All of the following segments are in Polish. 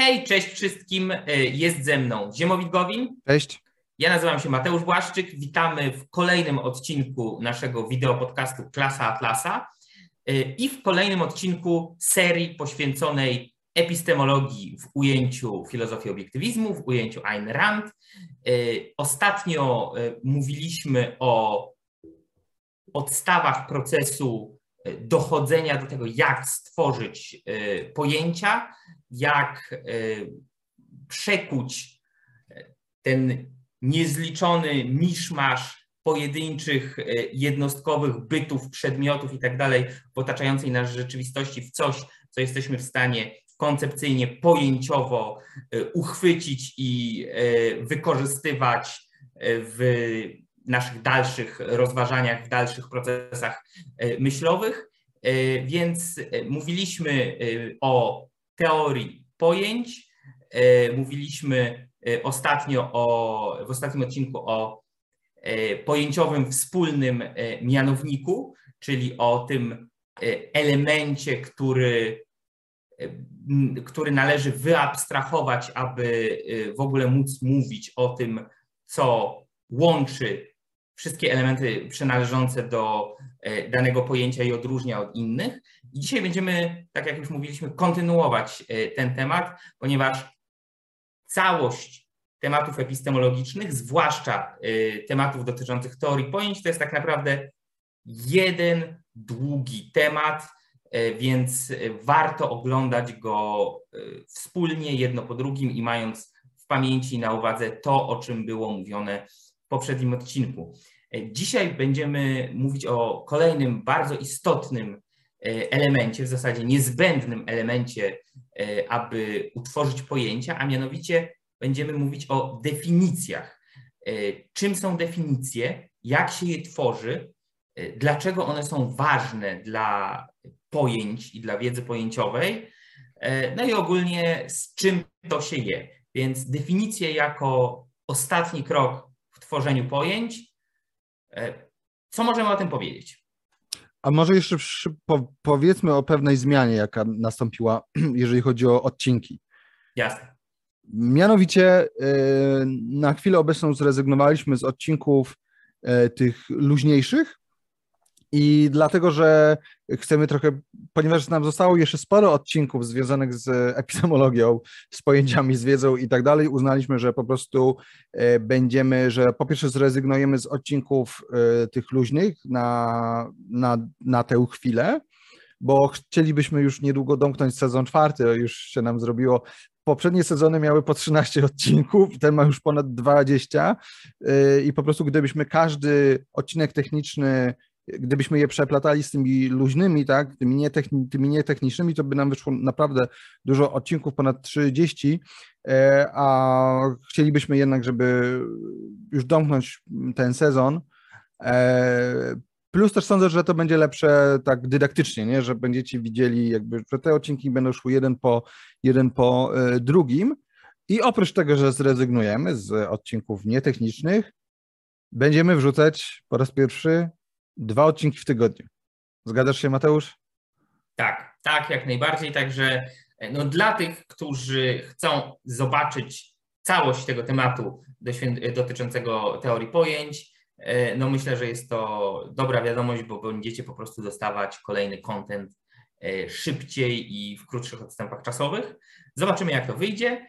Hej, cześć wszystkim. E, jest ze mną Ziemowit Gowin. Cześć. Ja nazywam się Mateusz Błaszczyk. Witamy w kolejnym odcinku naszego wideopodcastu Klasa Atlasa e, i w kolejnym odcinku serii poświęconej epistemologii w ujęciu filozofii obiektywizmu, w ujęciu Ayn Rand. E, ostatnio mówiliśmy o podstawach procesu dochodzenia do tego, jak stworzyć pojęcia, jak e, przekuć e, ten niezliczony miszmasz pojedynczych, e, jednostkowych bytów, przedmiotów i tak dalej otaczającej nas rzeczywistości w coś, co jesteśmy w stanie koncepcyjnie, pojęciowo uchwycić i wykorzystywać w naszych dalszych rozważaniach, w dalszych procesach myślowych. Więc mówiliśmy o teorii pojęć. E, mówiliśmy e, ostatnio o, w ostatnim odcinku o e, pojęciowym wspólnym mianowniku, czyli o tym elemencie, który, który należy wyabstrahować, aby w ogóle móc mówić o tym, co łączy wszystkie elementy przynależące do danego pojęcia i odróżnia od innych. I dzisiaj będziemy, tak jak już mówiliśmy, kontynuować e, ten temat, ponieważ całość tematów epistemologicznych, zwłaszcza e, tematów dotyczących teorii pojęć, to jest tak naprawdę jeden długi temat, e, więc warto oglądać go wspólnie, jedno po drugim i mając w pamięci na uwadze to, o czym było mówione w poprzednim odcinku. Dzisiaj będziemy mówić o kolejnym bardzo istotnym elemencie, w zasadzie niezbędnym elemencie, e, aby utworzyć pojęcia, a mianowicie będziemy mówić o definicjach. E, czym są definicje, jak się je tworzy, dlaczego one są ważne dla pojęć i dla wiedzy pojęciowej, no i ogólnie z czym to się je. Więc definicje jako ostatni krok w tworzeniu pojęć. Co możemy o tym powiedzieć? A może jeszcze po, powiedzmy o pewnej zmianie, jaka nastąpiła, jeżeli chodzi o odcinki. Jasne. Mianowicie y, na chwilę obecną zrezygnowaliśmy z odcinków y, tych luźniejszych i dlatego, że chcemy trochę, ponieważ nam zostało jeszcze sporo odcinków związanych z epistemologią, z pojęciami, z wiedzą i tak dalej, uznaliśmy, że po prostu e, będziemy, że po pierwsze zrezygnujemy z odcinków e, tych luźnych na, na, na tę chwilę, bo chcielibyśmy już niedługo domknąć sezon czwarty, już się nam zrobiło. Poprzednie sezony miały po 13 odcinków, ten ma już ponad 20 e, i po prostu gdybyśmy każdy odcinek techniczny gdybyśmy je przeplatali z tymi luźnymi, tak, tymi, nietechni, tymi nietechnicznymi, to by nam wyszło naprawdę dużo odcinków, ponad 30, e, a chcielibyśmy jednak, żeby już domknąć ten sezon. E, plus też sądzę, że to będzie lepsze tak dydaktycznie, nie? że będziecie widzieli, jakby, że te odcinki będą szły jeden po, jeden po e, drugim. I oprócz tego, że zrezygnujemy z odcinków nietechnicznych, będziemy wrzucać po raz pierwszy dwa odcinki w tygodniu. Zgadzasz się, Mateusz? Tak, tak, jak najbardziej. Także e, no, dla tych, którzy chcą zobaczyć całość tego tematu dotyczącego teorii pojęć, e, no myślę, że jest to dobra wiadomość, bo będziecie po prostu dostawać kolejny content e, szybciej i w krótszych odstępach czasowych. Zobaczymy, jak to wyjdzie,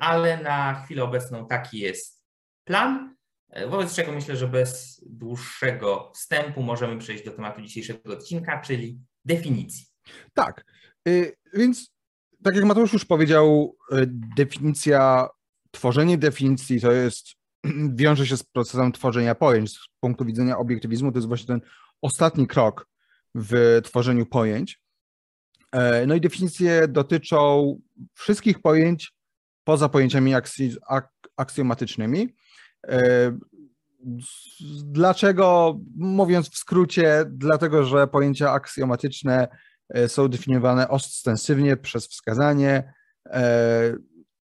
ale na chwilę obecną taki jest plan. E, wobec czego myślę, że bez dłuższego wstępu możemy przejść do tematu dzisiejszego odcinka, czyli definicji. Tak, y, więc tak jak Mateusz już powiedział, y, definicja, tworzenie definicji to jest, wiąże się z procesem tworzenia pojęć. Z punktu widzenia obiektywizmu to jest właśnie ten ostatni krok w tworzeniu pojęć. E, no i definicje dotyczą wszystkich pojęć poza pojęciami aksjomatycznymi. E, dlaczego, mówiąc w skrócie, dlatego, że pojęcia aksjomatyczne e, są definiowane ostensywnie przez wskazanie. E,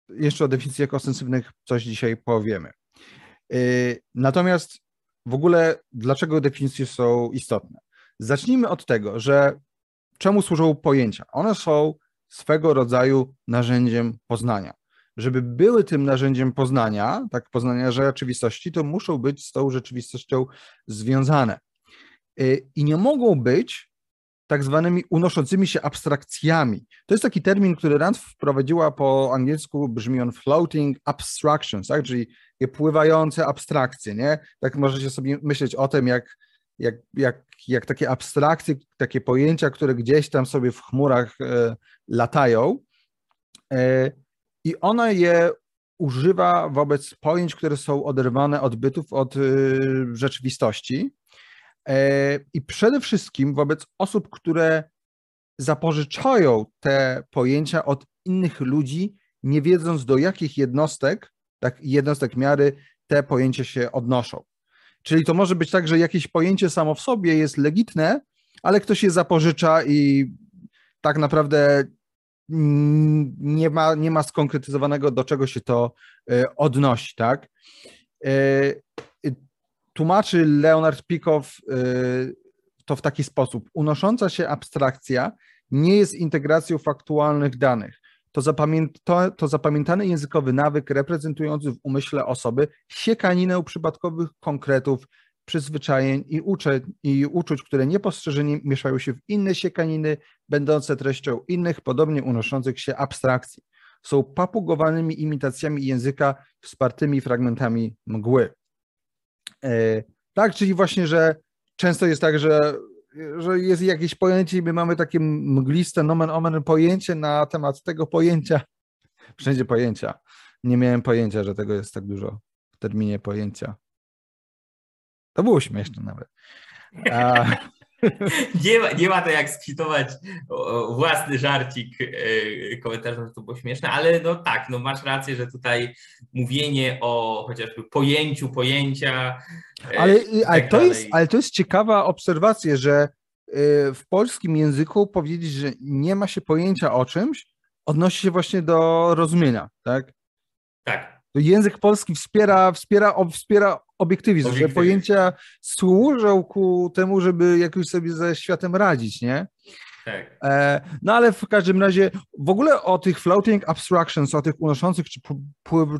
jeszcze o definicjach ostensywnych coś dzisiaj powiemy. Natomiast w ogóle, dlaczego definicje są istotne? Zacznijmy od tego, że czemu służą pojęcia? One są swego rodzaju narzędziem poznania. Żeby były tym narzędziem poznania, tak poznania rzeczywistości, to muszą być z tą rzeczywistością związane. Y, I nie mogą być tak zwanymi unoszącymi się abstrakcjami. To jest taki termin, który Rand wprowadziła po angielsku, brzmi on floating abstractions, tak? czyli pływające abstrakcje, nie? Tak możecie sobie myśleć o tym, jak, jak, jak, jak takie abstrakcje, takie pojęcia, które gdzieś tam sobie w chmurach e, latają e, i ona je używa wobec pojęć, które są oderwane od bytów, od e, rzeczywistości, E, I przede wszystkim wobec osób, które zapożyczają te pojęcia od innych ludzi, nie wiedząc do jakich jednostek, tak, jednostek miary te pojęcia się odnoszą. Czyli to może być tak, że jakieś pojęcie samo w sobie jest legitne, ale ktoś je zapożycza i tak naprawdę nie ma, nie ma skonkretyzowanego, do czego się to e, odnosi, tak? E, tłumaczy Leonard Pikow y, to w taki sposób. Unosząca się abstrakcja nie jest integracją faktualnych danych. To, zapamię to, to zapamiętany językowy nawyk reprezentujący w umyśle osoby siekaninę przypadkowych konkretów, przyzwyczajeń i, uczeń, i uczuć, które niepostrzeżenie mieszają się w inne siekaniny, będące treścią innych, podobnie unoszących się abstrakcji. Są papugowanymi imitacjami języka wspartymi fragmentami mgły. E, tak, czyli właśnie, że często jest tak, że, że jest jakieś pojęcie i my mamy takie mgliste nomen omen pojęcie na temat tego pojęcia. Wszędzie pojęcia. Nie miałem pojęcia, że tego jest tak dużo w terminie pojęcia. To było śmieszne nawet. A... nie, ma, nie ma to jak skwitować własny żarcik e, komentarzem, że to było śmieszne, ale no tak, no masz rację, że tutaj mówienie o chociażby pojęciu, pojęcia. E, ale, ale, tak to, jest, ale to jest ciekawa obserwacja, że e, w polskim języku powiedzieć, że nie ma się pojęcia o czymś, odnosi się właśnie do rozumienia, tak? Tak. Język polski wspiera, wspiera, wspiera obiektywizm, że pojęcia służą ku temu, żeby jakoś sobie ze światem radzić, nie? Tak. E, no ale w każdym razie w ogóle o tych floating abstractions, o tych unoszących czy,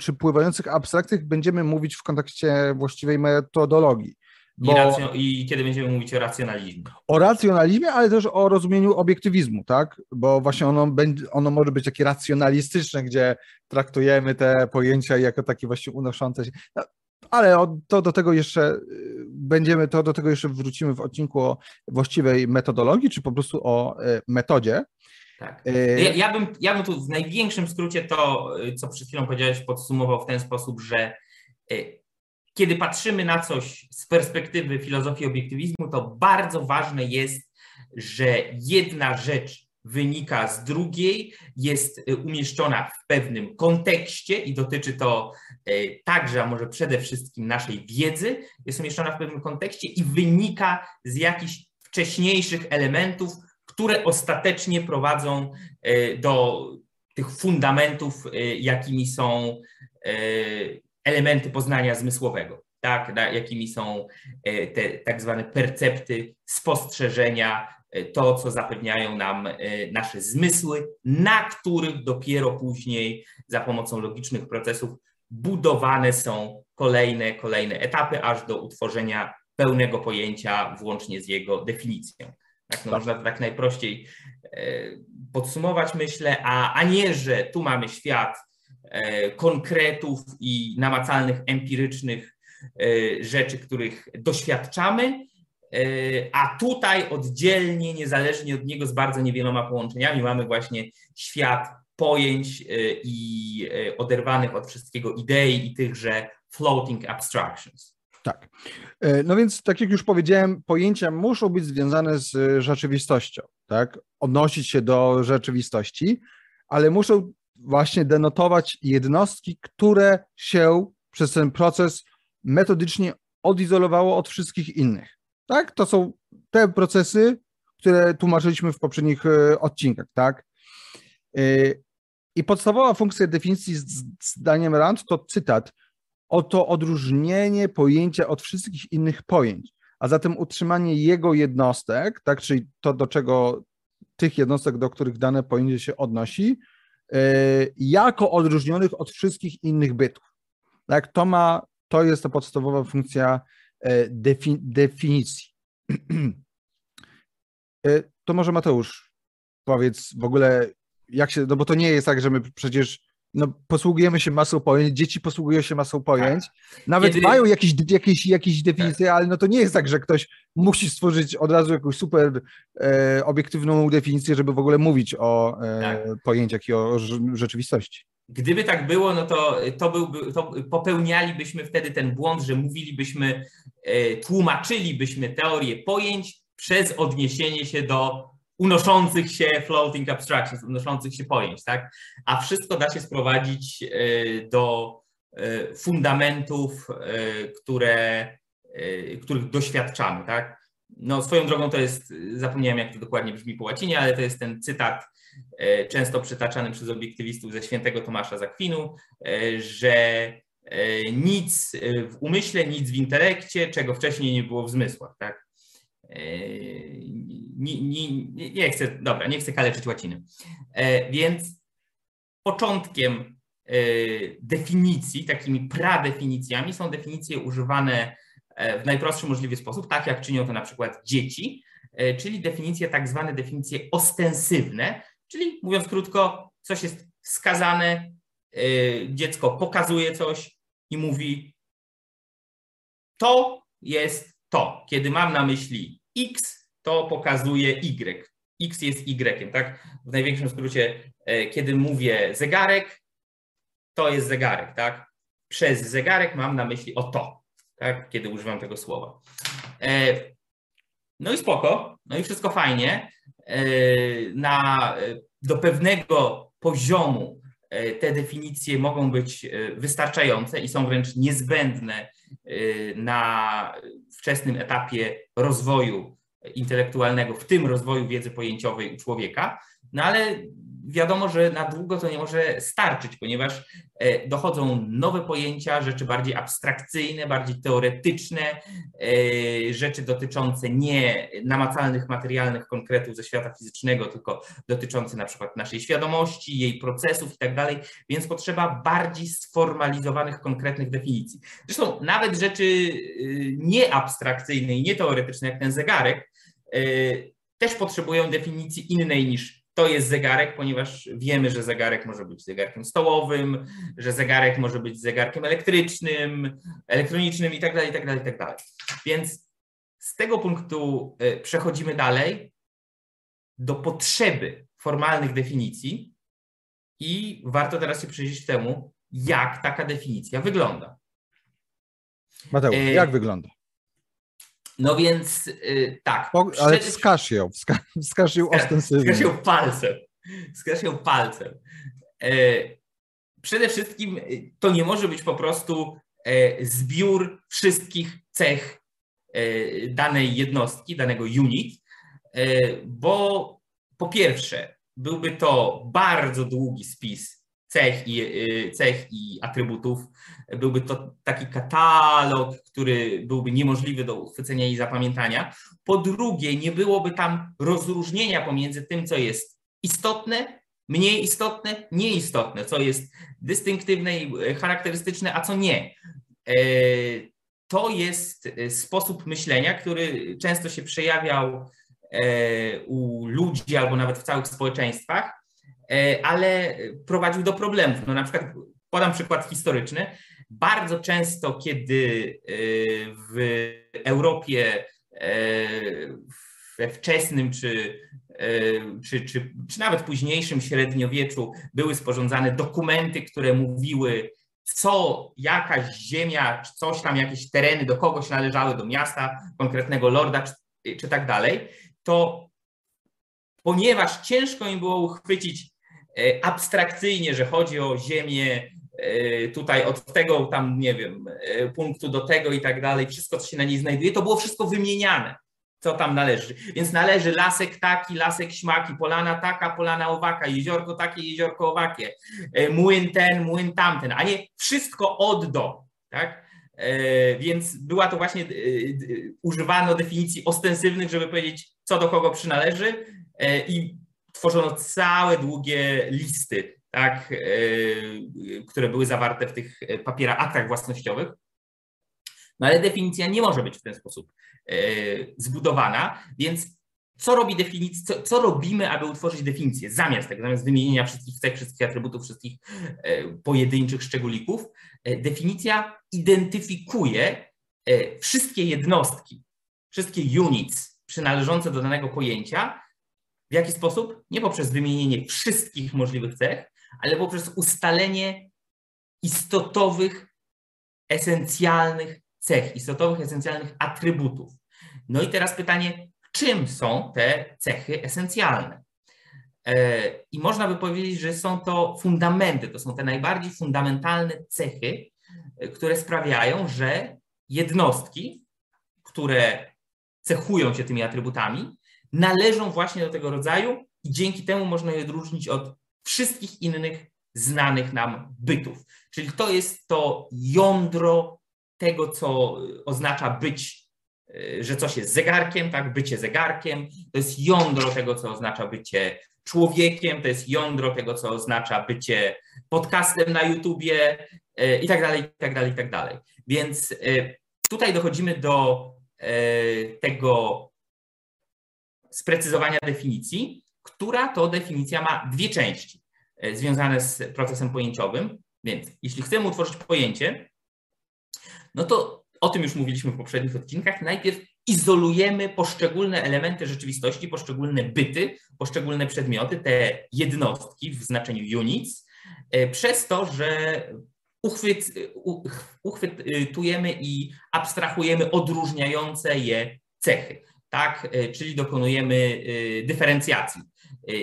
czy pływających abstrakcjach będziemy mówić w kontekście właściwej metodologii. Bo, I, racjo, I, kiedy będziemy mówić o racjonalizmie. O racjonalizmie, ale też o rozumieniu obiektywizmu, tak? Bo właśnie ono, będzie, ono może być takie racjonalistyczne, gdzie traktujemy te pojęcia jako takie właśnie unoszące się. No, ale to do tego jeszcze y, będziemy, to do tego jeszcze wrócimy w odcinku o właściwej metodologii, czy po prostu o y, metodzie. Tak. Y, ja, ja, bym, ja bym tu w największym skrócie to, co przed chwilą powiedziałeś, podsumował w ten sposób, że kiedy patrzymy na coś z perspektywy filozofii obiektywizmu, to bardzo ważne jest, że jedna rzecz wynika z drugiej, jest y, umieszczona w pewnym kontekście i dotyczy to y, także, a może przede wszystkim naszej wiedzy, jest umieszczona w pewnym kontekście i wynika z jakichś wcześniejszych elementów, które ostatecznie prowadzą y, do tych fundamentów, jakimi są elementy poznania zmysłowego, tak, jakimi są te tak zwane percepty, spostrzeżenia, to, co zapewniają nam e, nasze zmysły, na których dopiero później za pomocą logicznych procesów budowane są kolejne, kolejne etapy, aż do utworzenia pełnego pojęcia, włącznie z jego definicją. Tak, no tak. Można to tak najprościej e, podsumować, myślę, a, a nie, że tu mamy świat konkretów i namacalnych, empirycznych rzeczy, których doświadczamy, a tutaj oddzielnie, niezależnie od niego, z bardzo niewieloma połączeniami, mamy właśnie świat pojęć e, i e, oderwanych od wszystkiego idei i tychże floating abstractions. Tak. No więc, tak jak już powiedziałem, pojęcia muszą być związane z rzeczywistością, tak? Odnosić się do rzeczywistości, ale muszą właśnie denotować jednostki, które się przez ten proces metodycznie odizolowało od wszystkich innych. Tak? To są te procesy, które tłumaczyliśmy w poprzednich e, odcinkach, tak? E, I podstawowa funkcja definicji zdaniem Rand to cytat. Oto odróżnienie pojęcia od wszystkich innych pojęć, a zatem utrzymanie jego jednostek, tak, czyli to, do czego tych jednostek, do których dane pojęcie się odnosi, jako odróżnionych od wszystkich innych bytów. Tak, to ma, to jest ta podstawowa funkcja defi, definicji. To może Mateusz, powiedz w ogóle, jak się, no bo to nie jest tak, że my przecież no, posługujemy się masą pojęć, dzieci posługują się masą pojęć, tak. nawet Kiedy... mają jakieś, jakieś, jakieś definicje, tak. ale no to nie jest tak, że ktoś musi stworzyć od razu jakąś super e, obiektywną definicję, żeby w ogóle mówić o e, tak. pojęciach i o rzeczywistości. Gdyby tak było, no to, to, byłby, to popełnialibyśmy wtedy ten błąd, że mówilibyśmy, e, tłumaczylibyśmy teorię pojęć przez odniesienie się do unoszących się floating abstractions, unoszących się pojęć, tak? A wszystko da się sprowadzić e, do e, fundamentów, e, które, których doświadczamy, tak? No swoją drogą to jest, zapomniałem jak to dokładnie brzmi po łacinie, ale to jest ten cytat często przytaczany przez obiektywistów ze świętego Tomasza Zakwinu, że nic w umyśle, nic w intelekcie, czego wcześniej nie było w zmysłach, tak? Nie, nie, nie chcę, dobra, nie chcę kaleczyć łaciny. E, więc początkiem e, definicji, takimi pradefinicjami są definicje używane e, w najprostszy możliwy sposób, tak jak czynią to na przykład dzieci, czyli definicje tak zwane definicje ostensywne, czyli mówiąc krótko, coś jest wskazane, dziecko pokazuje coś i mówi to jest to. Kiedy mam na myśli X, to pokazuje Y. X jest Y, tak? W największym skrócie, e, kiedy mówię zegarek, to jest zegarek, tak? Przez zegarek mam na myśli o to, tak? Kiedy używam tego słowa. E, no i spoko, no i wszystko fajnie. E, na, do pewnego poziomu te definicje mogą być wystarczające i są wręcz niezbędne na wczesnym etapie rozwoju intelektualnego, w tym rozwoju wiedzy pojęciowej u człowieka, no ale wiadomo, że na długo to nie może starczyć, ponieważ e, dochodzą nowe pojęcia, rzeczy bardziej abstrakcyjne, bardziej teoretyczne, e, rzeczy dotyczące nie namacalnych, materialnych konkretów ze świata fizycznego, tylko dotyczące na przykład naszej świadomości, jej procesów i tak więc potrzeba bardziej sformalizowanych, konkretnych definicji. Zresztą nawet rzeczy y, nieabstrakcyjne i nieteoretyczne, jak ten zegarek, też potrzebują definicji innej niż to jest zegarek, ponieważ wiemy, że zegarek może być zegarkiem stołowym, że zegarek może być zegarkiem elektrycznym, elektronicznym i tak dalej, i tak dalej, i tak dalej. Więc z tego punktu e, przechodzimy dalej do potrzeby formalnych definicji i warto teraz się przyjrzeć temu, jak taka definicja wygląda. Mateusz, e... jak wygląda? No więc yy, tak. Po, ale wskaż ją, wska, wskaż ją ostensywnie. Wskaż ją palcem. Wskaż ją palcem. E, przede wszystkim y, to nie może być po prostu e, zbiór wszystkich cech e, danej jednostki, danego unit, bo po pierwsze byłby to bardzo długi spis cech i, y, cech i atrybutów. Byłby to taki katalog, który byłby niemożliwy do uchwycenia i zapamiętania. Po drugie, nie byłoby tam rozróżnienia pomiędzy tym, co jest istotne, mniej istotne, nieistotne, co jest dystynktywne i y, charakterystyczne, a co nie. E, to jest y, sposób myślenia, który często się przejawiał e, u ludzi albo nawet w całych społeczeństwach, ale prowadził do problemów. No na przykład podam przykład historyczny. Bardzo często, kiedy e, w Europie e, we wczesnym czy, czy, czy, czy nawet późniejszym średniowieczu były sporządzane dokumenty, które mówiły, co jakaś ziemia, czy coś tam, jakieś tereny do kogoś należały, do miasta, konkretnego lorda, czy, czy tak dalej, to ponieważ ciężko im było uchwycić E, abstrakcyjnie, że chodzi o ziemię e, tutaj od tego tam, nie wiem, e, punktu do tego i tak dalej, wszystko, co się na niej znajduje, to było wszystko wymieniane, co tam należy. Więc należy lasek taki, lasek śmaki, polana taka, polana owaka, jeziorko takie, jeziorko owakie, młyn ten, młyn tamten, a nie wszystko od do, tak? Więc była to właśnie, używano definicji ostensywnych, żeby powiedzieć, co do kogo przynależy i tworzono całe długie listy, tak, które były zawarte w tych papierach, aktach własnościowych. No ale definicja nie może być w ten sposób zbudowana, więc co robi definicja, co, co, robimy, aby utworzyć definicję zamiast tego, zamiast wymienienia wszystkich cech, wszystkich atrybutów, wszystkich e, pojedynczych szczególików, e, definicja identyfikuje e, wszystkie jednostki, wszystkie units przynależące do danego pojęcia. W jaki sposób? Nie poprzez wymienienie wszystkich możliwych cech, ale poprzez ustalenie istotowych, esencjalnych cech, istotowych, esencjalnych atrybutów. No i teraz pytanie, czym są te cechy esencjalne. E, I można by powiedzieć, że są to fundamenty, to są te najbardziej fundamentalne cechy, e, które sprawiają, że jednostki, które cechują się tymi atrybutami, należą właśnie do tego rodzaju i dzięki temu można je odróżnić od wszystkich innych znanych nam bytów. Czyli to jest to jądro tego, co oznacza być Y, że coś jest zegarkiem, tak, bycie zegarkiem, to jest jądro tego, co oznacza bycie człowiekiem, to jest jądro tego, co oznacza bycie podcastem na YouTubie y, i tak dalej, i tak dalej, i tak dalej. Więc y, tutaj dochodzimy do tego sprecyzowania definicji, która to definicja ma dwie części związane z procesem pojęciowym. Więc jeśli chcemy utworzyć pojęcie, no to o tym już mówiliśmy w poprzednich odcinkach, najpierw izolujemy poszczególne elementy rzeczywistości, poszczególne byty, poszczególne przedmioty, te jednostki w znaczeniu units, e, przez to, że uchwyt, uchwytujemy i abstrahujemy odróżniające je cechy, tak? E, czyli dokonujemy e, dyferencjacji,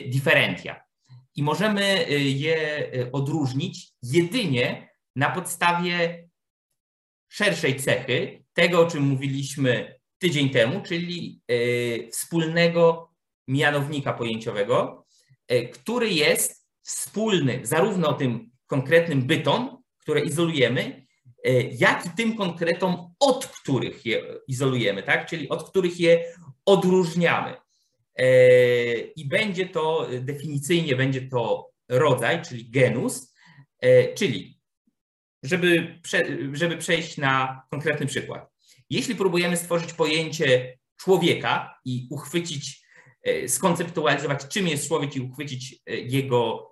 diferentia. I możemy je odróżnić jedynie na podstawie szerszej cechy, tego o czym mówiliśmy tydzień temu, czyli e, wspólnego mianownika pojęciowego, e, który jest wspólny zarówno tym konkretnym bytom, które izolujemy, e, jak i tym konkretom, od których je izolujemy, tak? czyli od których je odróżniamy. I będzie to definicyjnie będzie to rodzaj, czyli genus, czyli żeby, prze, żeby przejść na konkretny przykład. Jeśli próbujemy stworzyć pojęcie człowieka i uchwycić, e, skonceptualizować, czym jest człowiek i uchwycić e, jego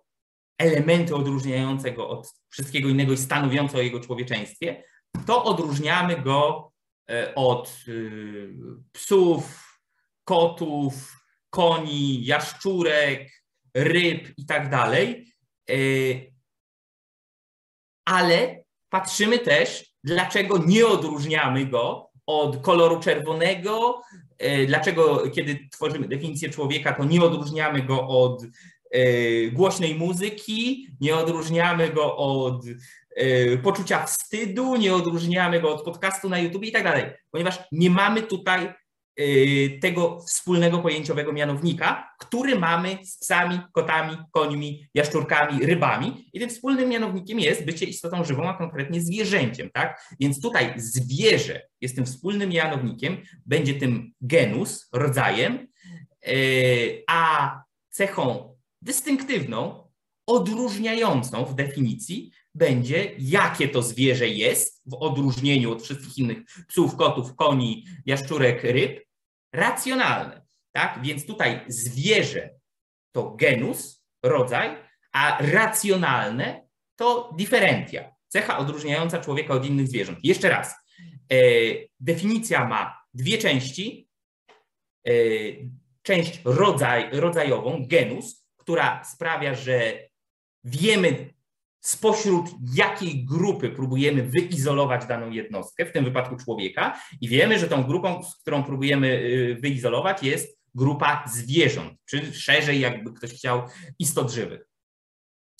elementy odróżniające go od wszystkiego innego i stanowiące o jego człowieczeństwie, to odróżniamy go e, od psów, kotów, koni, jaszczurek, ryb i tak dalej. Ale patrzymy też, dlaczego nie odróżniamy go od koloru czerwonego, e, dlaczego kiedy tworzymy definicję człowieka, to nie odróżniamy go od e, głośnej muzyki, nie odróżniamy go od e, poczucia wstydu, nie odróżniamy go od podcastu na YouTube i tak dalej, ponieważ nie mamy tutaj Y, tego wspólnego pojęciowego mianownika, który mamy z psami, kotami, końmi, jaszczurkami, rybami. I tym wspólnym mianownikiem jest bycie istotą żywą, a konkretnie zwierzęciem. Tak? Więc tutaj zwierzę jest tym wspólnym mianownikiem, będzie tym genus, rodzajem, a cechą dystynktywną, odróżniającą w definicji będzie, jakie to zwierzę jest w odróżnieniu od wszystkich innych psów, kotów, koni, jaszczurek, ryb racjonalne. Tak? Więc tutaj zwierzę to genus, rodzaj, a racjonalne to diferentia, cecha odróżniająca człowieka od innych zwierząt. Jeszcze raz, e, definicja ma dwie części. E, część rodzaj, rodzajową, genus, która sprawia, że wiemy spośród jakiej grupy próbujemy wyizolować daną jednostkę, w tym wypadku człowieka, i wiemy, że tą grupą, z którą próbujemy y, wyizolować, jest grupa zwierząt, czy szerzej, jakby ktoś chciał, istot żywych.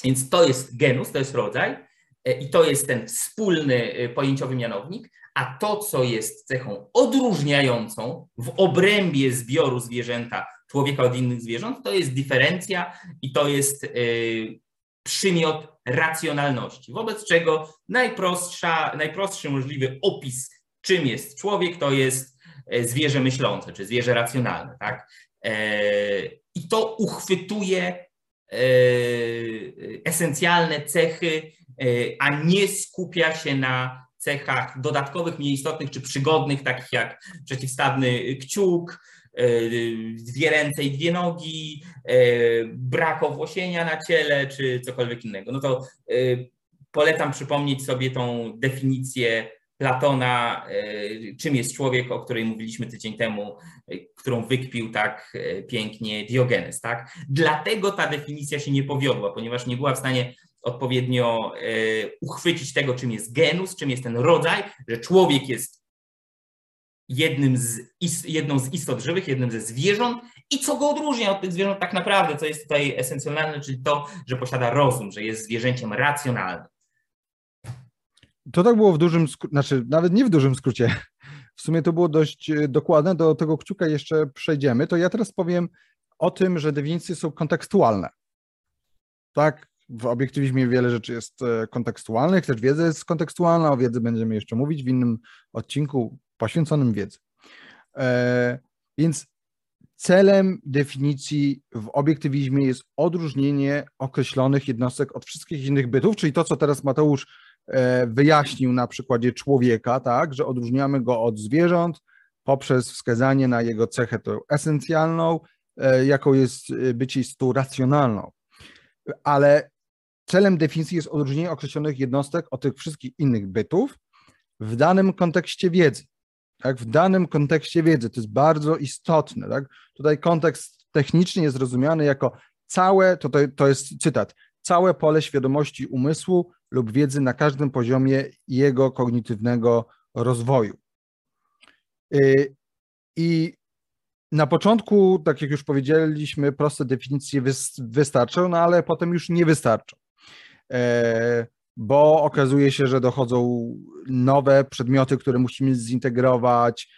Więc to jest genus, to jest rodzaj, e, i to jest ten wspólny y, pojęciowy mianownik, a to, co jest cechą odróżniającą w obrębie zbioru zwierzęta człowieka od innych zwierząt, to jest diferencja i to jest y, przymiot racjonalności. Wobec czego najprostsza, najprostszy możliwy opis, czym jest człowiek, to jest e, zwierzę myślące, czy zwierzę racjonalne. Tak? I to uchwytuje esencjalne cechy, a nie skupia się na cechach dodatkowych, mniej istotnych czy przygodnych, takich jak przeciwstawny kciuk, dwie ręce i dwie nogi, brak owłosienia na ciele czy cokolwiek innego. No to polecam przypomnieć sobie tą definicję Platona, czym jest człowiek, o której mówiliśmy tydzień temu, którą wykpił tak pięknie Diogenes. Tak? Dlatego ta definicja się nie powiodła, ponieważ nie była w stanie odpowiednio uchwycić tego, czym jest genus, czym jest ten rodzaj, że człowiek jest jednym z, jedną z istot żywych, jednym ze zwierząt i co go odróżnia od tych zwierząt tak naprawdę, co jest tutaj esencjonalne, czyli to, że posiada rozum, że jest zwierzęciem racjonalnym. To tak było w dużym, znaczy nawet nie w dużym skrócie. W sumie to było dość e, dokładne, do tego kciuka jeszcze przejdziemy. To ja teraz powiem o tym, że definicje są kontekstualne. Tak, w obiektywizmie wiele rzeczy jest e, kontekstualnych, też wiedza jest kontekstualna, o wiedzy będziemy jeszcze mówić w innym odcinku poświęconym wiedzy. E, więc celem definicji w obiektywizmie jest odróżnienie określonych jednostek od wszystkich innych bytów, czyli to, co teraz Mateusz e, wyjaśnił na przykładzie człowieka, tak, że odróżniamy go od zwierząt poprzez wskazanie na jego cechę tą esencjalną, jaką jest bycie istotą racjonalną. Ale celem definicji jest odróżnienie określonych jednostek od tych wszystkich innych bytów w danym kontekście wiedzy. Tak, w danym kontekście wiedzy to jest bardzo istotne. Tak? Tutaj kontekst techniczny jest rozumiany jako całe, to, to, to jest cytat, całe pole świadomości umysłu lub wiedzy na każdym poziomie jego kognitywnego rozwoju. Y, I na początku, tak jak już powiedzieliśmy, proste definicje wystarczą, no ale potem już nie wystarczą. E, bo okazuje się, że dochodzą nowe przedmioty, które musimy zintegrować,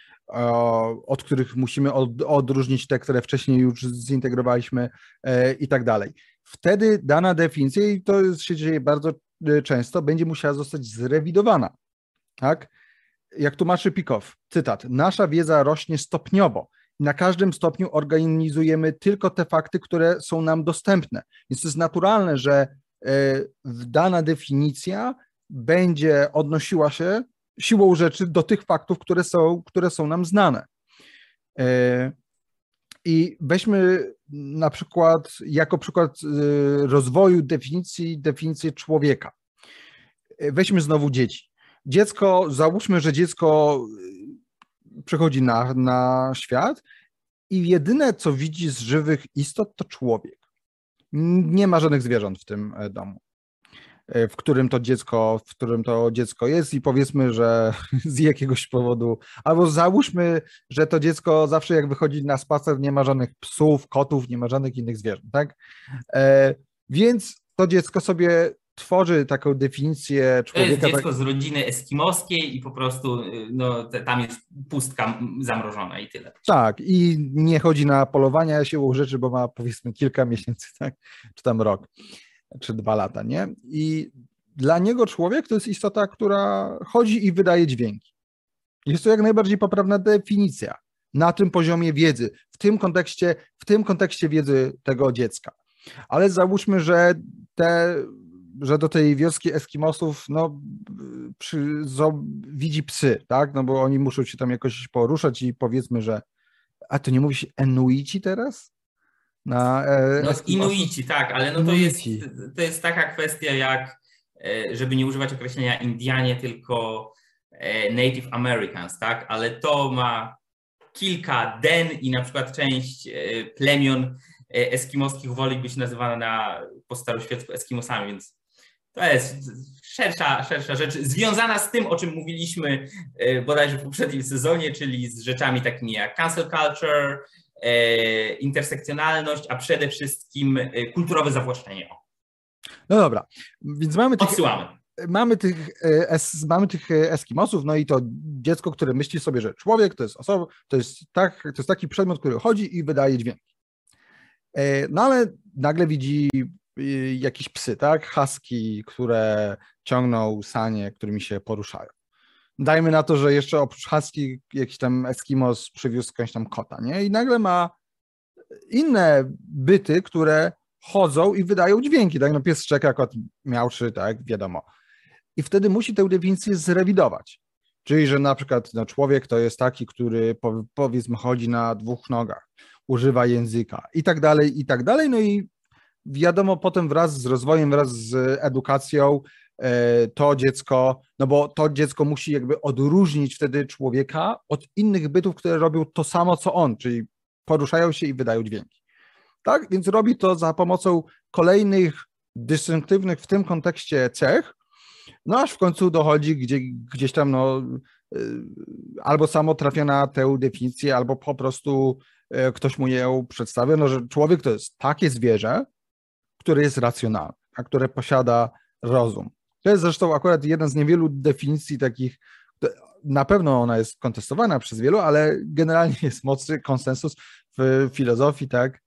od których musimy odróżnić te, które wcześniej już zintegrowaliśmy e, i tak dalej. Wtedy dana definicja, i to się dzieje bardzo e, często, będzie musiała zostać zrewidowana. Tak? Jak tłumaczy Pikow, cytat, nasza wiedza rośnie stopniowo. Na każdym stopniu organizujemy tylko te fakty, które są nam dostępne. Więc to jest naturalne, że E, dana definicja będzie odnosiła się siłą rzeczy do tych faktów, które są, które są nam znane. E, I weźmy na przykład, jako przykład e, rozwoju definicji, definicję człowieka. Weźmy znowu dzieci. Dziecko, załóżmy, że dziecko przychodzi na, na świat i jedyne, co widzi z żywych istot, to człowiek. Nie ma żadnych zwierząt w tym e, domu, e, w którym to dziecko, w którym to dziecko jest i powiedzmy, że z jakiegoś powodu, albo załóżmy, że to dziecko zawsze jak wychodzi na spacer nie ma żadnych psów, kotów, nie ma żadnych innych zwierząt, tak? E, więc to dziecko sobie tworzy taką definicję człowieka. To jest dziecko tak... z rodziny eskimoskiej i po prostu no, tam jest pustka zamrożona i tyle. Tak, i nie chodzi na polowania siłą rzeczy, bo ma powiedzmy kilka miesięcy, tak? czy tam rok, czy dwa lata, nie? I dla niego człowiek to jest istota, która chodzi i wydaje dźwięki. Jest to jak najbardziej poprawna definicja na tym poziomie wiedzy, w tym kontekście, w tym kontekście wiedzy tego dziecka. Ale załóżmy, że te że do tej wioski Eskimosów no, przy, zo, widzi psy, tak? No bo oni muszą się tam jakoś poruszać i powiedzmy, że a to nie mówi się Enuici teraz? Na, e, no, Inuici, tak, ale no to jest, to jest taka kwestia jak, e, żeby nie używać określenia Indianie, tylko e, Native Americans, tak? Ale to ma kilka den i na przykład część e, plemion eskimoskich woli być nazywana na, po staroświecku Eskimosami, więc to jest szersza, szersza rzecz, związana z tym, o czym mówiliśmy e, bodajże w poprzednim sezonie, czyli z rzeczami takimi jak cancel culture, e, intersekcjonalność, a przede wszystkim e, kulturowe zawłaszczenie. No dobra, więc mamy tych, Odsyłamy. Mamy tych, es, mamy tych Eskimosów, no i to dziecko, które myśli sobie, że człowiek to jest osoba, to jest, tak, to jest taki przedmiot, który chodzi i wydaje dźwięki. No ale nagle widzi jakieś psy, tak? Husky, które ciągną sanie, którymi się poruszają. Dajmy na to, że jeszcze oprócz husky jakiś tam Eskimos przywiózł skądś tam kota, nie? I nagle ma inne byty, które chodzą i wydają dźwięki, tak? No pies szczeka, kot miałczy, tak, wiadomo. I wtedy musi tę definicję zrewidować. Czyli, że na przykład no, człowiek to jest taki, który powiedzmy chodzi na dwóch nogach, używa języka i tak dalej, i tak dalej. No i wiadomo, potem wraz z rozwojem, wraz z edukacją, e, to dziecko, no bo to dziecko musi jakby odróżnić wtedy człowieka od innych bytów, które robią to samo, co on, czyli poruszają się i wydają dźwięki. Tak? Więc robi to za pomocą kolejnych dystynktywnych w tym kontekście cech, no aż w końcu dochodzi gdzie, gdzieś tam, no, y, albo samo trafia na tę definicję, albo po prostu y, ktoś mu ją przedstawia, no, że człowiek to jest takie zwierzę, które jest racjonalne, a które posiada rozum. To jest zresztą akurat jeden z niewielu definicji takich, na pewno ona jest kontestowana przez wielu, ale generalnie jest mocny konsensus w filozofii, tak?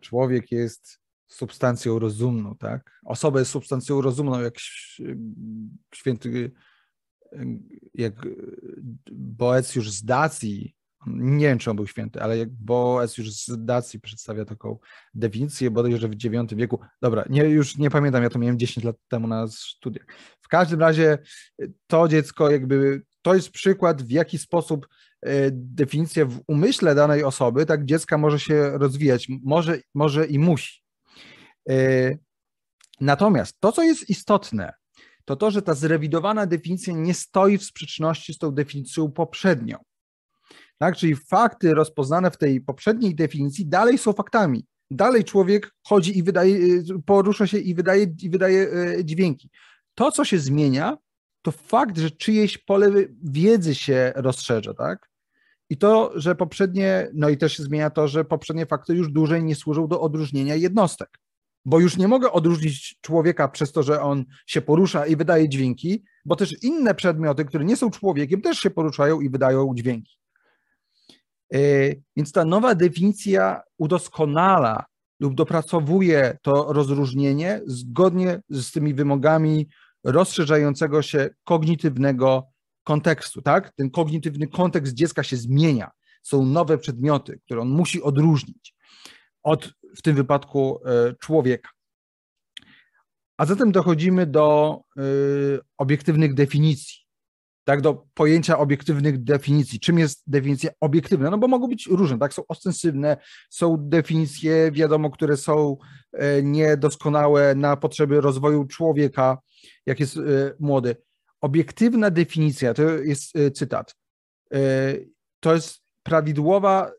Człowiek jest substancją rozumną, tak? Osoba jest substancją rozumną, jak święty, jak Boec już z Dacji, nie wiem, czy on był święty, ale jak Boec już z Dacji przedstawia taką definicję, bodajże w IX wieku. Dobra, nie, już nie pamiętam, ja to miałem 10 lat temu na studiach. W każdym razie to dziecko jakby, to jest przykład, w jaki sposób e, definicja w umyśle danej osoby, tak dziecka może się rozwijać, może, może i musi. E, natomiast to, co jest istotne, to to, że ta zrewidowana definicja nie stoi w sprzeczności z tą definicją poprzednią. Tak? Czyli fakty rozpoznane w tej poprzedniej definicji dalej są faktami. Dalej człowiek chodzi i wydaje, e, porusza się i wydaje, i wydaje e, dźwięki. To, co się zmienia, to fakt, że czyjeś pole wiedzy się rozszerza, tak? I to, że poprzednie, no i też się zmienia to, że poprzednie fakty już dłużej nie służą do odróżnienia jednostek bo już nie mogę odróżnić człowieka przez to, że on się porusza i wydaje dźwięki, bo też inne przedmioty, które nie są człowiekiem, też się poruszają i wydają dźwięki. E, więc ta nowa definicja udoskonala lub dopracowuje to rozróżnienie zgodnie z tymi wymogami rozszerzającego się kognitywnego kontekstu, tak? Ten kognitywny kontekst dziecka się zmienia. Są nowe przedmioty, które on musi odróżnić od w tym wypadku e, człowieka. A zatem dochodzimy do e, obiektywnych definicji, tak, do pojęcia obiektywnych definicji. Czym jest definicja obiektywna? No bo mogą być różne, tak, są ostensywne, są definicje, wiadomo, które są e, niedoskonałe na potrzeby rozwoju człowieka, jak jest młody. Obiektywna definicja, to jest cytat, to jest prawidłowa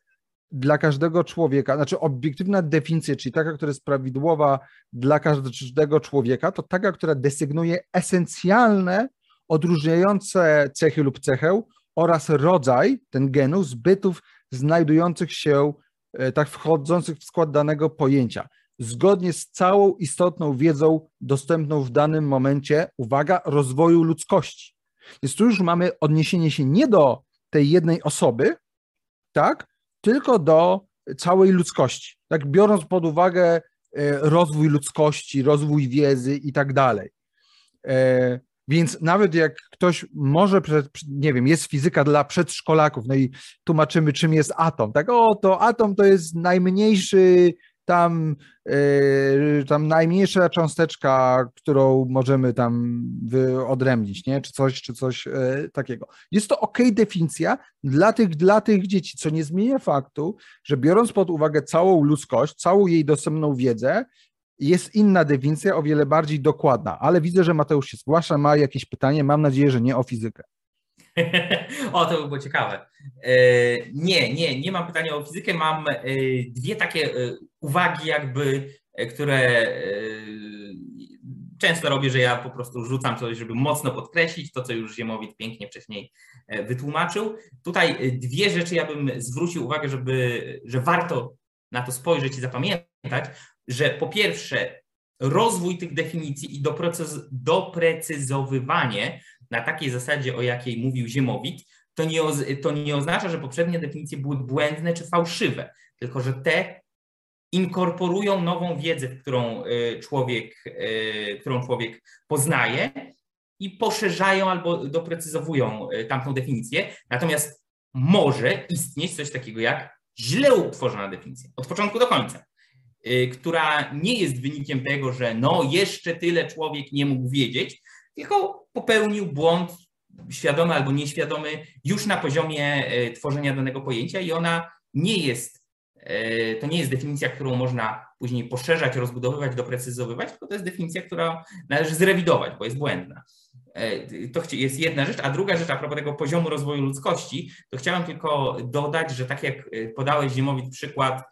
dla każdego człowieka, znaczy obiektywna definicja, czyli taka, która jest prawidłowa dla każdego człowieka, to taka, która desygnuje esencjalne, odróżniające cechy lub cechę oraz rodzaj, ten genus, bytów znajdujących się, e, tak wchodzących w skład danego pojęcia, zgodnie z całą istotną wiedzą dostępną w danym momencie, uwaga, rozwoju ludzkości. Więc tu już mamy odniesienie się nie do tej jednej osoby, tak, tylko do całej ludzkości. Tak, biorąc pod uwagę e, rozwój ludzkości, rozwój wiedzy i tak dalej. Więc nawet jak ktoś może, nie wiem, jest fizyka dla przedszkolaków, no i tłumaczymy, czym jest atom, tak, o, to atom to jest najmniejszy tam, yy, tam najmniejsza cząsteczka, którą możemy tam wyodrębnić, nie? czy coś, czy coś yy, takiego. Jest to ok definicja dla tych, dla tych dzieci, co nie zmienia faktu, że biorąc pod uwagę całą ludzkość, całą jej dostępną wiedzę, jest inna definicja, o wiele bardziej dokładna, ale widzę, że Mateusz się zgłasza, ma jakieś pytanie, mam nadzieję, że nie o fizykę. o, to by było ciekawe. E, nie, nie, nie mam pytania o fizykę. Mam e, dwie takie e, uwagi, jakby, które często robię, że ja po prostu rzucam coś, żeby mocno podkreślić to, co już Ziemowit pięknie wcześniej wytłumaczył. Tutaj dwie rzeczy ja bym zwrócił uwagę, żeby, że warto na to spojrzeć i zapamiętać, że po pierwsze rozwój tych definicji i doprecyzowywanie na takiej zasadzie, o jakiej mówił Ziemowit, to nie, to nie oznacza, że poprzednie definicje były błędne czy fałszywe, tylko że te inkorporują nową wiedzę, którą y, człowiek, y, którą człowiek poznaje i poszerzają albo doprecyzowują y, tamtą definicję. Natomiast może istnieć coś takiego jak źle utworzona definicja, od początku do końca, która nie jest wynikiem tego, że no jeszcze tyle człowiek nie mógł wiedzieć, tylko popełnił błąd świadomy albo nieświadomy już na poziomie tworzenia danego pojęcia i ona nie jest, to nie jest definicja, którą można później poszerzać, rozbudowywać, doprecyzowywać, tylko to jest definicja, która należy zrewidować, bo jest błędna. To jest jedna rzecz, a druga rzecz a propos tego poziomu rozwoju ludzkości, to chciałem tylko dodać, że tak jak podałeś Ziemowit przykład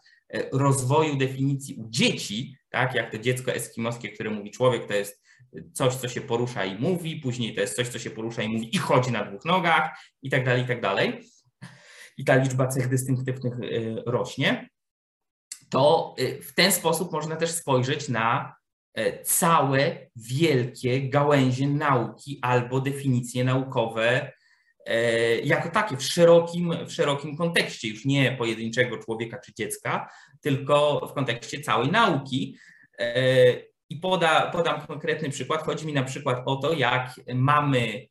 rozwoju definicji u dzieci, tak jak to dziecko eskimoskie, które mówi człowiek, to jest coś, co się porusza i mówi, później to jest coś, co się porusza i mówi i chodzi na dwóch nogach i tak dalej, i tak dalej. I ta liczba cech dystynktywnych rośnie. To w ten sposób można też spojrzeć na E, całe wielkie gałęzie nauki albo definicje naukowe e, jako takie w szerokim, w szerokim kontekście, już nie pojedynczego człowieka czy dziecka, tylko w kontekście całej nauki. E, I poda, podam konkretny przykład. Chodzi mi na przykład o to, jak mamy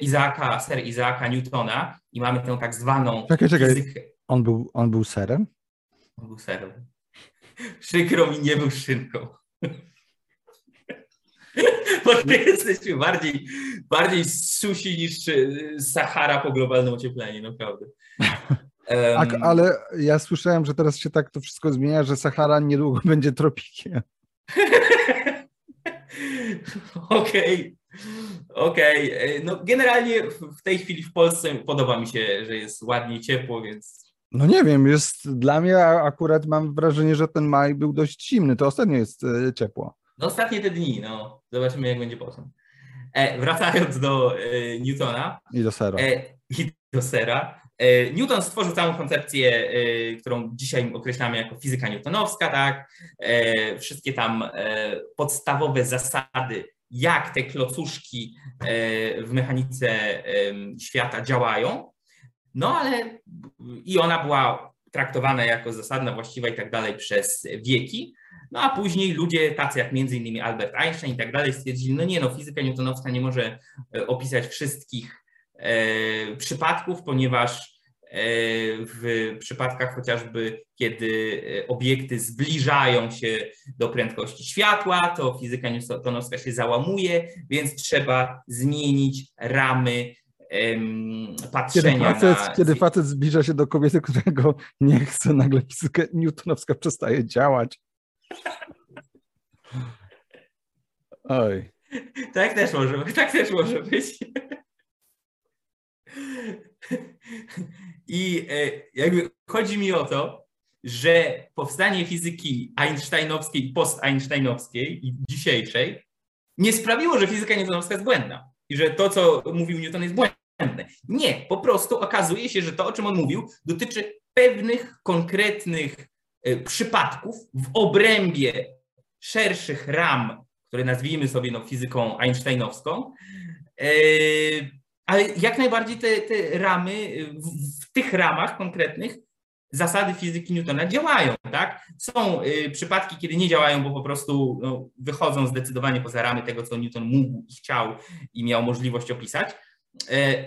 Izaaka, ser Izaaka Newtona i mamy tę tak zwaną czekaj, czekaj. fizykę. On był, on był serem? On był serem. Przykro mi, nie był szynką. Bo my jesteśmy bardziej, bardziej susi niż Sahara po globalnym ociepleniu, naprawdę. Um, tak, ale ja słyszałem, że teraz się tak to wszystko zmienia, że Sahara niedługo będzie tropikiem. Okej. Okej, okay. no generalnie w tej chwili w Polsce podoba mi się, że jest ładnie ciepło, więc. No nie wiem, jest dla mnie akurat mam wrażenie, że ten maj był dość zimny. To ostatnio jest e, ciepło. No ostatnie te dni, no. Zobaczymy, jak będzie potem. E, wracając do e, Newtona. I do Sera. E, I do Sera. E, Newton stworzył całą koncepcję, e, którą dzisiaj określamy jako fizyka newtonowska, tak? E, wszystkie tam podstawowe zasady, jak te klocuszki w mechanice świata działają. No ale i ona była traktowana jako zasadna, właściwa i tak dalej przez wieki. No a później ludzie tacy jak między innymi Albert Einstein i tak dalej stwierdzili, no nie no, fizyka newtonowska nie może e, opisać wszystkich e, przypadków, ponieważ e, w przypadkach chociażby, kiedy e, obiekty zbliżają się do prędkości światła, to fizyka newtonowska się załamuje, więc trzeba zmienić ramy patrzenia kiedy facet, na... Kiedy facet zbliża się do kobiety, którego nie chce, nagle fizyka newtonowska przestaje działać. Oj. Tak też może być. Tak też może być. I e, jakby chodzi mi o to, że powstanie fizyki einsteinowskiej, post-einsteinowskiej i dzisiejszej nie sprawiło, że fizyka newtonowska jest błędna i że to, co mówił Newton jest błędne. Nie, po prostu okazuje się, że to, o czym on mówił, dotyczy pewnych konkretnych przypadków w obrębie szerszych ram, które nazwijmy sobie no, fizyką einsteinowską, e, ale jak najbardziej te, te ramy, w, w tych ramach konkretnych zasady fizyki Newtona działają, tak? Są przypadki, kiedy nie działają, bo po prostu no, wychodzą zdecydowanie poza ramy tego, co Newton mógł i chciał i miał możliwość opisać,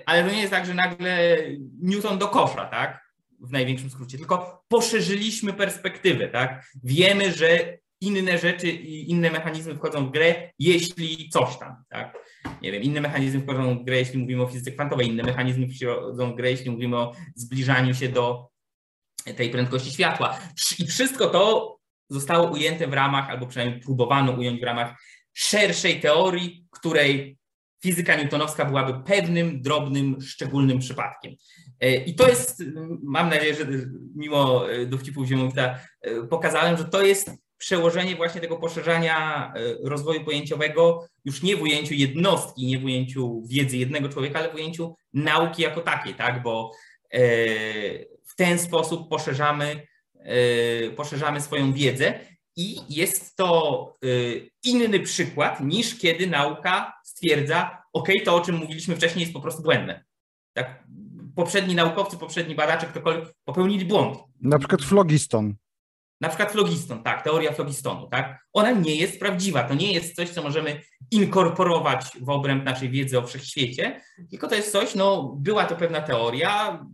ale to nie jest tak, że nagle Newton do kosza, tak? W największym skrócie, tylko poszerzyliśmy perspektywę, tak? Wiemy, że inne rzeczy i inne mechanizmy wchodzą w grę, jeśli coś tam, tak? Nie wiem, inne mechanizmy wchodzą w grę, jeśli mówimy o fizyce kwantowej, inne mechanizmy wchodzą w grę, jeśli mówimy o zbliżaniu się do tej prędkości światła. I wszystko to zostało ujęte w ramach, albo przynajmniej próbowano ująć w ramach szerszej teorii, której fizyka newtonowska byłaby pewnym, drobnym, szczególnym przypadkiem. E, I to jest, mam nadzieję, że mimo e, dowcipów Ziemowita e, pokazałem, że to jest przełożenie właśnie tego poszerzania rozwoju pojęciowego już nie w ujęciu jednostki, nie w ujęciu wiedzy jednego człowieka, ale w ujęciu nauki jako takiej, tak? Bo w ten sposób poszerzamy, poszerzamy swoją wiedzę i jest to inny przykład niż kiedy nauka stwierdza, ok, to o czym mówiliśmy wcześniej jest po prostu błędne. Tak? Poprzedni naukowcy, poprzedni badacze, ktokolwiek popełnili błąd. Na przykład flogiston. Na przykład flogiston, tak, teoria flogistonu, tak? Ona nie jest prawdziwa, to nie jest coś, co możemy inkorporować w obręb naszej wiedzy o wszechświecie, tylko to jest coś, no była to pewna teoria,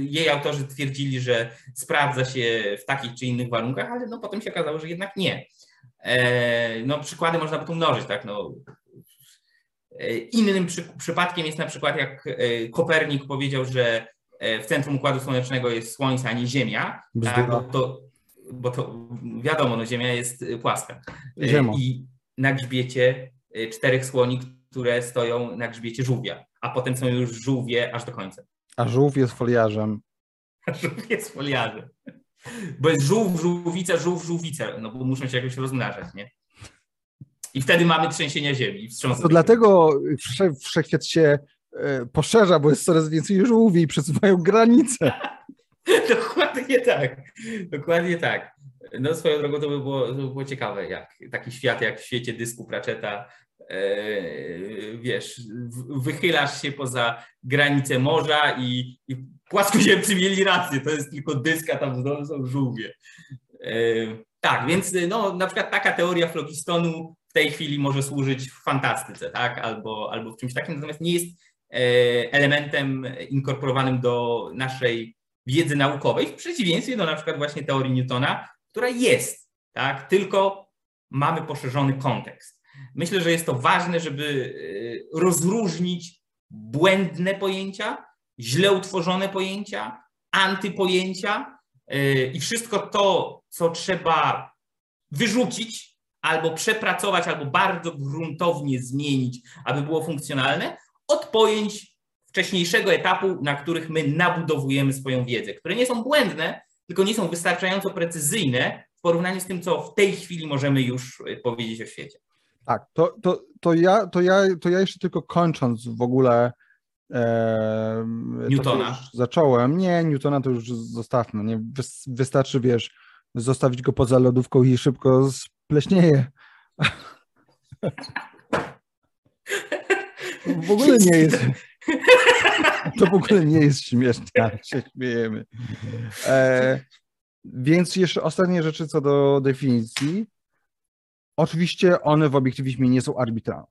jej autorzy twierdzili, że sprawdza się w takich czy innych warunkach, ale no potem się okazało, że jednak nie. No przykłady można by tu mnożyć, tak, no Innym przy, przypadkiem jest na przykład jak Kopernik powiedział, że w centrum Układu Słonecznego jest Słońce, a nie Ziemia, tak, bo, to, bo to wiadomo, no Ziemia jest płaska. Ziemo. I na grzbiecie czterech słoni, które stoją na grzbiecie żółwia, a potem są już żółwie aż do końca. A żółw jest foliarzem. A żółw jest foliarzem. Bo jest żółw, żółwica, żółw, żółwica, no bo muszą się jakoś rozmnażać, nie? I wtedy mamy trzęsienia ziemi. To dlatego wszechświat się e, poszerza, bo jest coraz więcej żółwi i przesuwają granice. Dokładnie tak. Dokładnie tak. No swoją drogą to by było, to by było ciekawe, jak taki świat jak w świecie dysku Pratchetta E, wiesz, wychylasz się poza granicę morza i, i płaskoziemcy mieli rację, to jest tylko dyska, tam są żółwie. E, tak, więc no, na przykład taka teoria flogistonu w tej chwili może służyć w fantastyce, tak, albo, albo w czymś takim, natomiast nie jest e, elementem inkorporowanym do naszej wiedzy naukowej, w przeciwieństwie do na przykład właśnie teorii Newtona, która jest, tak, tylko mamy poszerzony kontekst. Myślę, że jest to ważne, żeby e, rozróżnić błędne pojęcia, źle utworzone pojęcia, antypojęcia e, i wszystko to, co trzeba wyrzucić albo przepracować, albo bardzo gruntownie zmienić, aby było funkcjonalne, od pojęć wcześniejszego etapu, na których my nabudowujemy swoją wiedzę, które nie są błędne, tylko nie są wystarczająco precyzyjne w porównaniu z tym, co w tej chwili możemy już e, powiedzieć o świecie. Tak, to, to, to, ja, to, ja, to ja jeszcze tylko kończąc w ogóle. E, Newtona. Zacząłem. Nie, Newtona to już zostawmy. Nie? Wystarczy, wiesz, zostawić go poza lodówką i szybko spleśnieje. W ogóle nie jest. To w ogóle nie jest śmieszne, ale się śmiejemy. E, więc jeszcze ostatnie rzeczy co do definicji. Oczywiście one w obiektywizmie nie są arbitralne.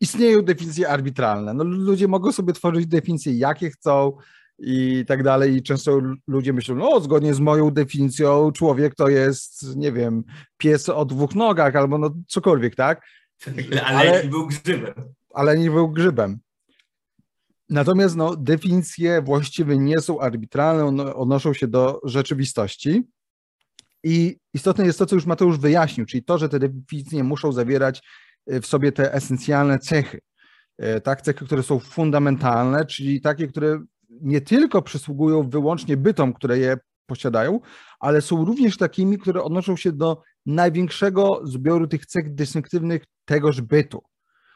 Istnieją definicje arbitralne. No, ludzie mogą sobie tworzyć definicje, jakie chcą i tak dalej. I często ludzie myślą, no zgodnie z moją definicją człowiek to jest, nie wiem, pies o dwóch nogach albo no cokolwiek, tak? Ale, ale nie był grzybem. Ale nie był grzybem. Natomiast no, definicje właściwie nie są arbitralne, one odnoszą się do rzeczywistości. I istotne jest to, co już Mateusz wyjaśnił, czyli to, że te definicje muszą zawierać e, w sobie te esencjalne cechy. E, tak, cechy, które są fundamentalne, czyli takie, które nie tylko przysługują wyłącznie bytom, które je posiadają, ale są również takimi, które odnoszą się do największego zbioru tych cech dystynktywnych tegoż bytu.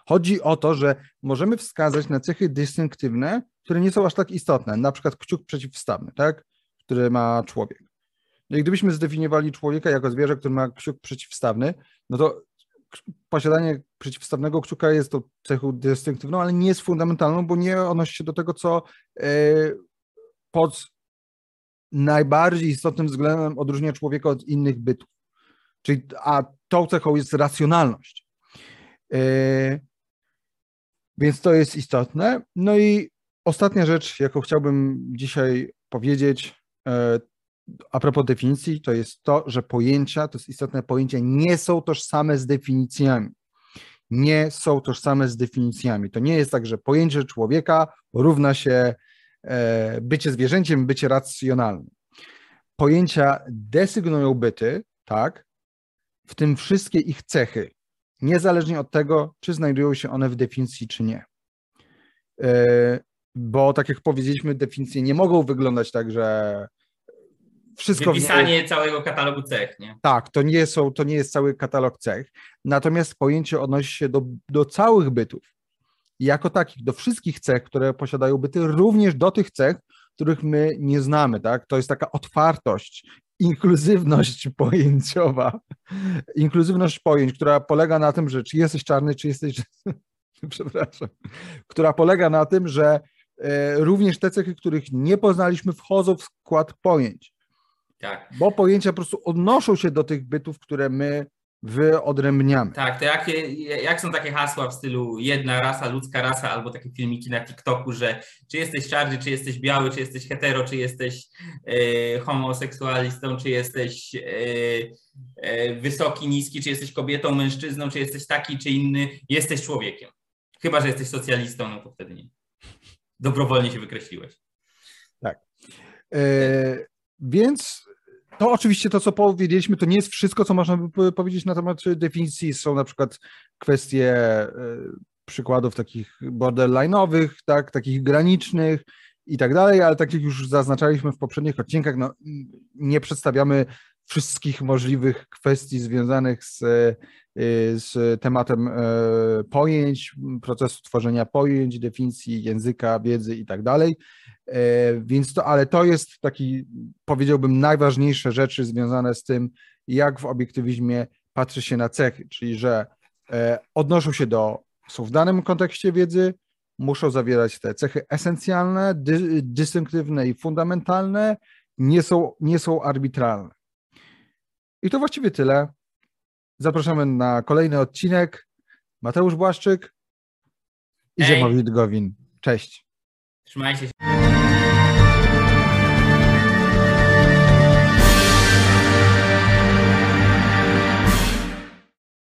Chodzi o to, że możemy wskazać na cechy dystynktywne, które nie są aż tak istotne, na przykład kciuk przeciwstawny, tak, który ma człowiek. No i gdybyśmy zdefiniowali człowieka jako zwierzę, który ma kciuk przeciwstawny, no to posiadanie przeciwstawnego kciuka jest to cechą dystynktywną, ale nie jest fundamentalną, bo nie odnosi się do tego, co e, pod najbardziej istotnym względem odróżnia człowieka od innych bytów. Czyli, a tą cechą jest racjonalność. E, więc to jest istotne. No i ostatnia rzecz, jaką chciałbym dzisiaj powiedzieć, e, a propos definicji, to jest to, że pojęcia, to jest istotne pojęcia, nie są tożsame z definicjami. Nie są tożsame z definicjami. To nie jest tak, że pojęcie człowieka równa się e, bycie zwierzęciem, bycie racjonalnym. Pojęcia desygnują byty, tak, w tym wszystkie ich cechy, niezależnie od tego, czy znajdują się one w definicji, czy nie. E, bo tak jak powiedzieliśmy, definicje nie mogą wyglądać tak, że wszystko. Wypisanie nie... całego katalogu cech, nie? Tak, to nie, są, to nie jest cały katalog cech. Natomiast pojęcie odnosi się do, do całych bytów. jako takich, do wszystkich cech, które posiadają byty, również do tych cech, których my nie znamy, tak? To jest taka otwartość, inkluzywność pojęciowa, inkluzywność pojęć, która polega na tym, że czy jesteś czarny, czy jesteś, przepraszam, która polega na tym, że e, również te cechy, których nie poznaliśmy, wchodzą w skład pojęć. Tak. Bo pojęcia po prostu odnoszą się do tych bytów, które my wyodrębniamy. Tak, to jak, jak są takie hasła w stylu jedna rasa, ludzka rasa, albo takie filmiki na TikToku, że czy jesteś czarny, czy jesteś biały, czy jesteś hetero, czy jesteś e, homoseksualistą, czy jesteś e, e, wysoki, niski, czy jesteś kobietą, mężczyzną, czy jesteś taki, czy inny, jesteś człowiekiem. Chyba, że jesteś socjalistą, no to wtedy nie. Dobrowolnie się wykreśliłeś. Tak. E, więc to oczywiście to, co powiedzieliśmy, to nie jest wszystko, co można by powiedzieć na temat definicji. Są na przykład kwestie e, przykładów takich borderline'owych, tak, takich granicznych i tak dalej, ale tak jak już zaznaczaliśmy w poprzednich odcinkach, no, nie przedstawiamy wszystkich możliwych kwestii związanych z, e, z tematem e, pojęć, procesu tworzenia pojęć, definicji języka, wiedzy i tak dalej. E, więc to, ale to jest taki, powiedziałbym, najważniejsze rzeczy związane z tym, jak w obiektywizmie patrzy się na cechy, czyli że e, odnoszą się do, są w danym kontekście wiedzy, muszą zawierać te cechy esencjalne, dy, dystynktywne i fundamentalne, nie są, nie są arbitralne. I to właściwie tyle. Zapraszamy na kolejny odcinek. Mateusz Błaszczyk i Ziemowit Gowin. Cześć. Trzymajcie się.